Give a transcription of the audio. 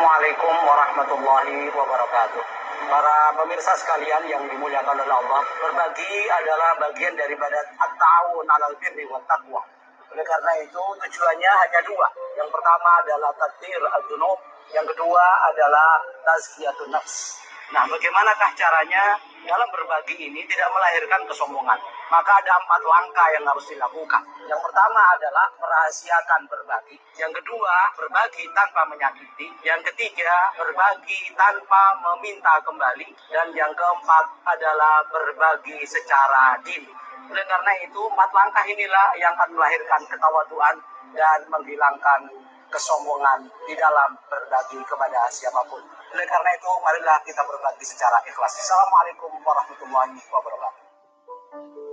Assalamualaikum warahmatullahi wabarakatuh. Para pemirsa sekalian yang dimuliakan oleh Allah, berbagi adalah bagian daripada at-ta'awun 'alal birri wat taqwa. Oleh karena itu tujuannya hanya dua. Yang pertama adalah tatir al-junub, yang kedua adalah tazkiyatun nafs. Nah, bagaimanakah caranya dalam berbagi ini tidak melahirkan kesombongan? Maka ada empat langkah yang harus dilakukan. Yang pertama adalah merahasiakan berbagi. Yang kedua, berbagi tanpa menyakiti. Yang ketiga, berbagi tanpa meminta kembali. Dan yang keempat adalah berbagi secara din. Oleh karena itu, empat langkah inilah yang akan melahirkan ketawaduan dan menghilangkan kesombongan di dalam berbagi kepada siapa pun. Oleh karena itu, marilah kita berbagi secara ikhlas. Assalamualaikum warahmatullahi wabarakatuh.